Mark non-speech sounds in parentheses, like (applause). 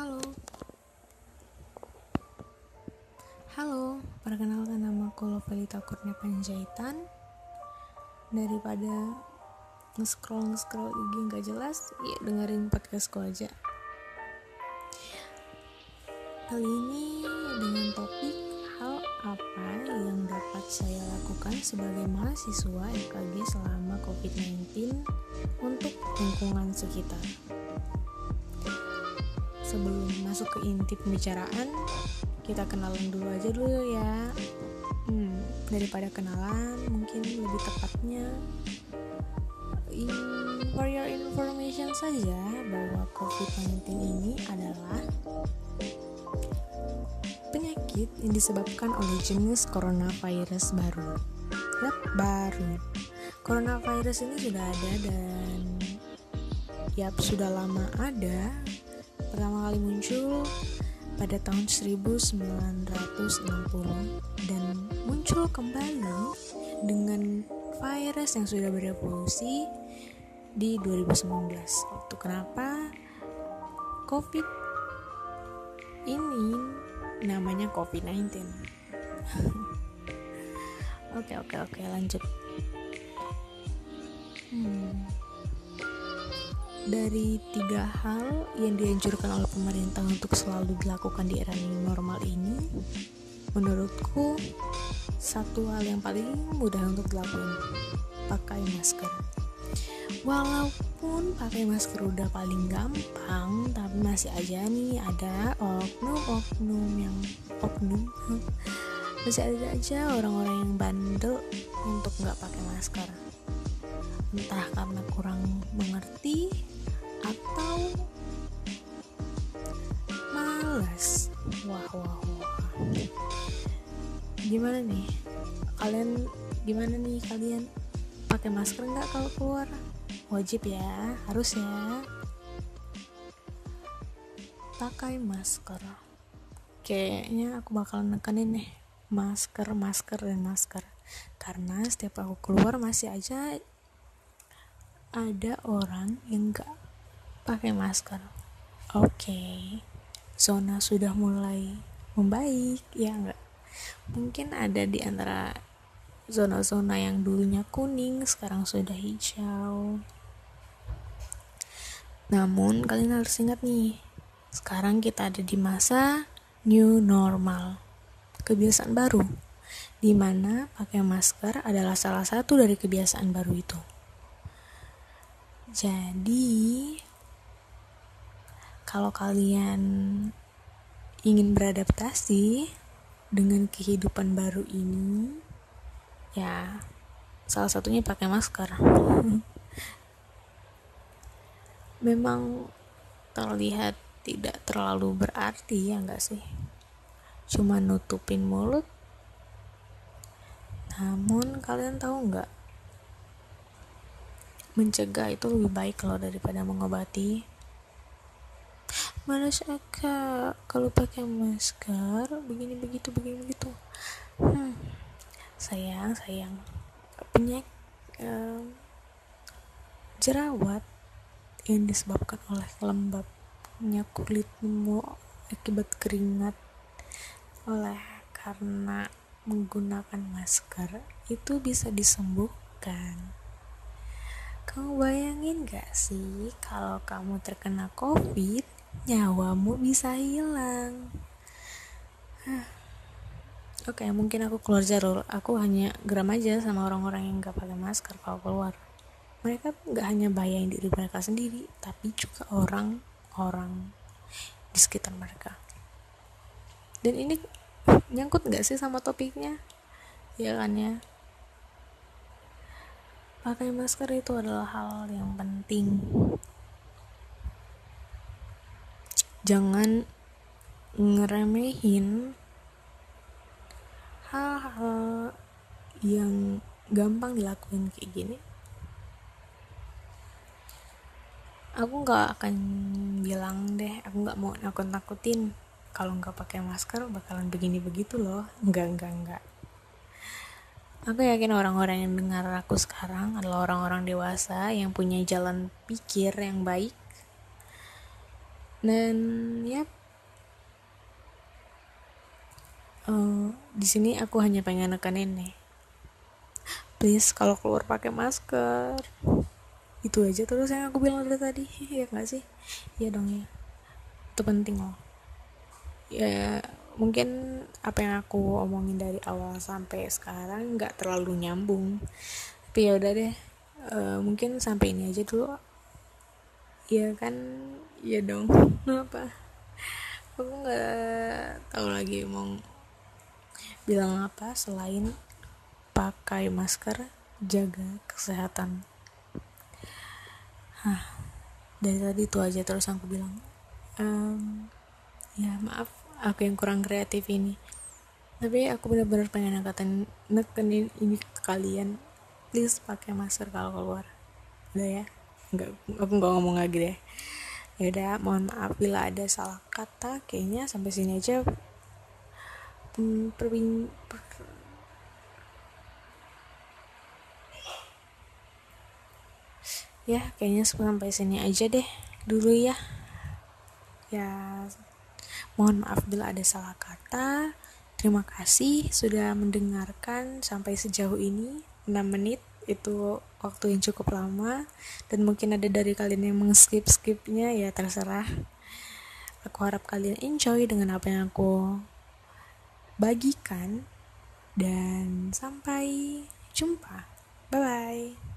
Halo. Halo, perkenalkan nama aku Lovelita Kurnia Panjaitan. Daripada nge-scroll nge-scroll IG nggak jelas, ya dengerin podcastku aja. Kali ini dengan topik hal apa yang dapat saya lakukan sebagai mahasiswa FKG selama COVID-19 untuk lingkungan sekitar sebelum masuk ke inti pembicaraan kita kenalan dulu aja dulu ya. Hmm, daripada kenalan mungkin lebih tepatnya in, for your information saja bahwa COVID-19 ini adalah penyakit yang disebabkan oleh jenis coronavirus baru. Yap, baru. Coronavirus ini sudah ada dan yap sudah lama ada pertama kali muncul pada tahun 1960 dan muncul kembali dengan virus yang sudah berevolusi di 2019 itu kenapa? Covid ini namanya covid-19 (laughs) oke oke oke lanjut. Hmm dari tiga hal yang dianjurkan oleh pemerintah untuk selalu dilakukan di era normal ini menurutku satu hal yang paling mudah untuk dilakukan pakai masker. Walaupun pakai masker udah paling gampang tapi masih aja nih ada oknum-oknum yang oknum (laughs) masih ada aja orang-orang yang bandel untuk nggak pakai masker entah karena kurang mengerti atau malas wah wah wah. Gimana nih? Kalian gimana nih? Kalian pakai masker nggak kalau keluar? Wajib ya harus ya. Pakai masker. Kayaknya aku bakal nekenin nih. Masker masker dan masker. Karena setiap aku keluar masih aja ada orang yang nggak pakai masker. Oke, okay. zona sudah mulai membaik, ya enggak? Mungkin ada di antara zona-zona yang dulunya kuning sekarang sudah hijau. Namun kalian harus ingat nih, sekarang kita ada di masa new normal, kebiasaan baru, di mana pakai masker adalah salah satu dari kebiasaan baru itu. Jadi, kalau kalian ingin beradaptasi dengan kehidupan baru ini, ya salah satunya pakai masker. (laughs) Memang terlihat tidak terlalu berarti ya enggak sih? Cuma nutupin mulut. Namun kalian tahu nggak? Mencegah itu lebih baik loh daripada mengobati. Malas agak kalau pakai masker begini begitu begini begitu. Hmm. sayang sayang. Penyakit um, jerawat yang disebabkan oleh lembabnya kulitmu akibat keringat oleh karena menggunakan masker itu bisa disembuhkan kamu bayangin gak sih kalau kamu terkena covid nyawamu bisa hilang Oke, okay, mungkin aku keluar jalur. Aku hanya geram aja sama orang-orang yang gak pakai masker kalau keluar. Mereka gak hanya bayain diri mereka sendiri, tapi juga orang-orang di sekitar mereka. Dan ini nyangkut gak sih sama topiknya? Ya kan ya? Pakai masker itu adalah hal yang penting. Jangan ngeremehin hal-hal yang gampang dilakuin kayak gini. Aku nggak akan bilang deh aku nggak mau nakut nakutin kalau nggak pakai masker bakalan begini begitu loh. Nggak nggak nggak aku yakin orang-orang yang dengar aku sekarang adalah orang-orang dewasa yang punya jalan pikir yang baik. Dan ya uh, di sini aku hanya pengen nekenin nih please kalau keluar pakai masker. Itu aja terus yang aku bilang dari tadi. (laughs) Ya nggak sih? Ya dong ya. Itu penting loh. Ya mungkin apa yang aku omongin dari awal sampai sekarang nggak terlalu nyambung. Tapi ya udah deh uh, mungkin sampai ini aja dulu. Ya kan? Ya dong. (laughs) Apa? Aku nggak tahu lagi mau bilang apa selain pakai masker jaga kesehatan. Hah, dari tadi itu aja terus aku bilang. Um, ya maaf aku yang kurang kreatif ini. Tapi aku benar-benar pengen angkatan nekenin ini ke kalian. Please pakai masker kalau keluar. Udah ya? Nggak aku nggak ngomong lagi deh. Ya udah mohon maaf bila ada salah kata. Kayaknya sampai sini aja. Hmm, perbing per, ya kayaknya sampai sini aja deh. Dulu ya. Ya mohon maaf bila ada salah kata. Terima kasih sudah mendengarkan sampai sejauh ini 6 menit. Itu waktu yang cukup lama. Dan mungkin ada dari kalian yang mengskip skipnya ya terserah. Aku harap kalian enjoy dengan apa yang aku bagikan. Dan sampai jumpa. Bye bye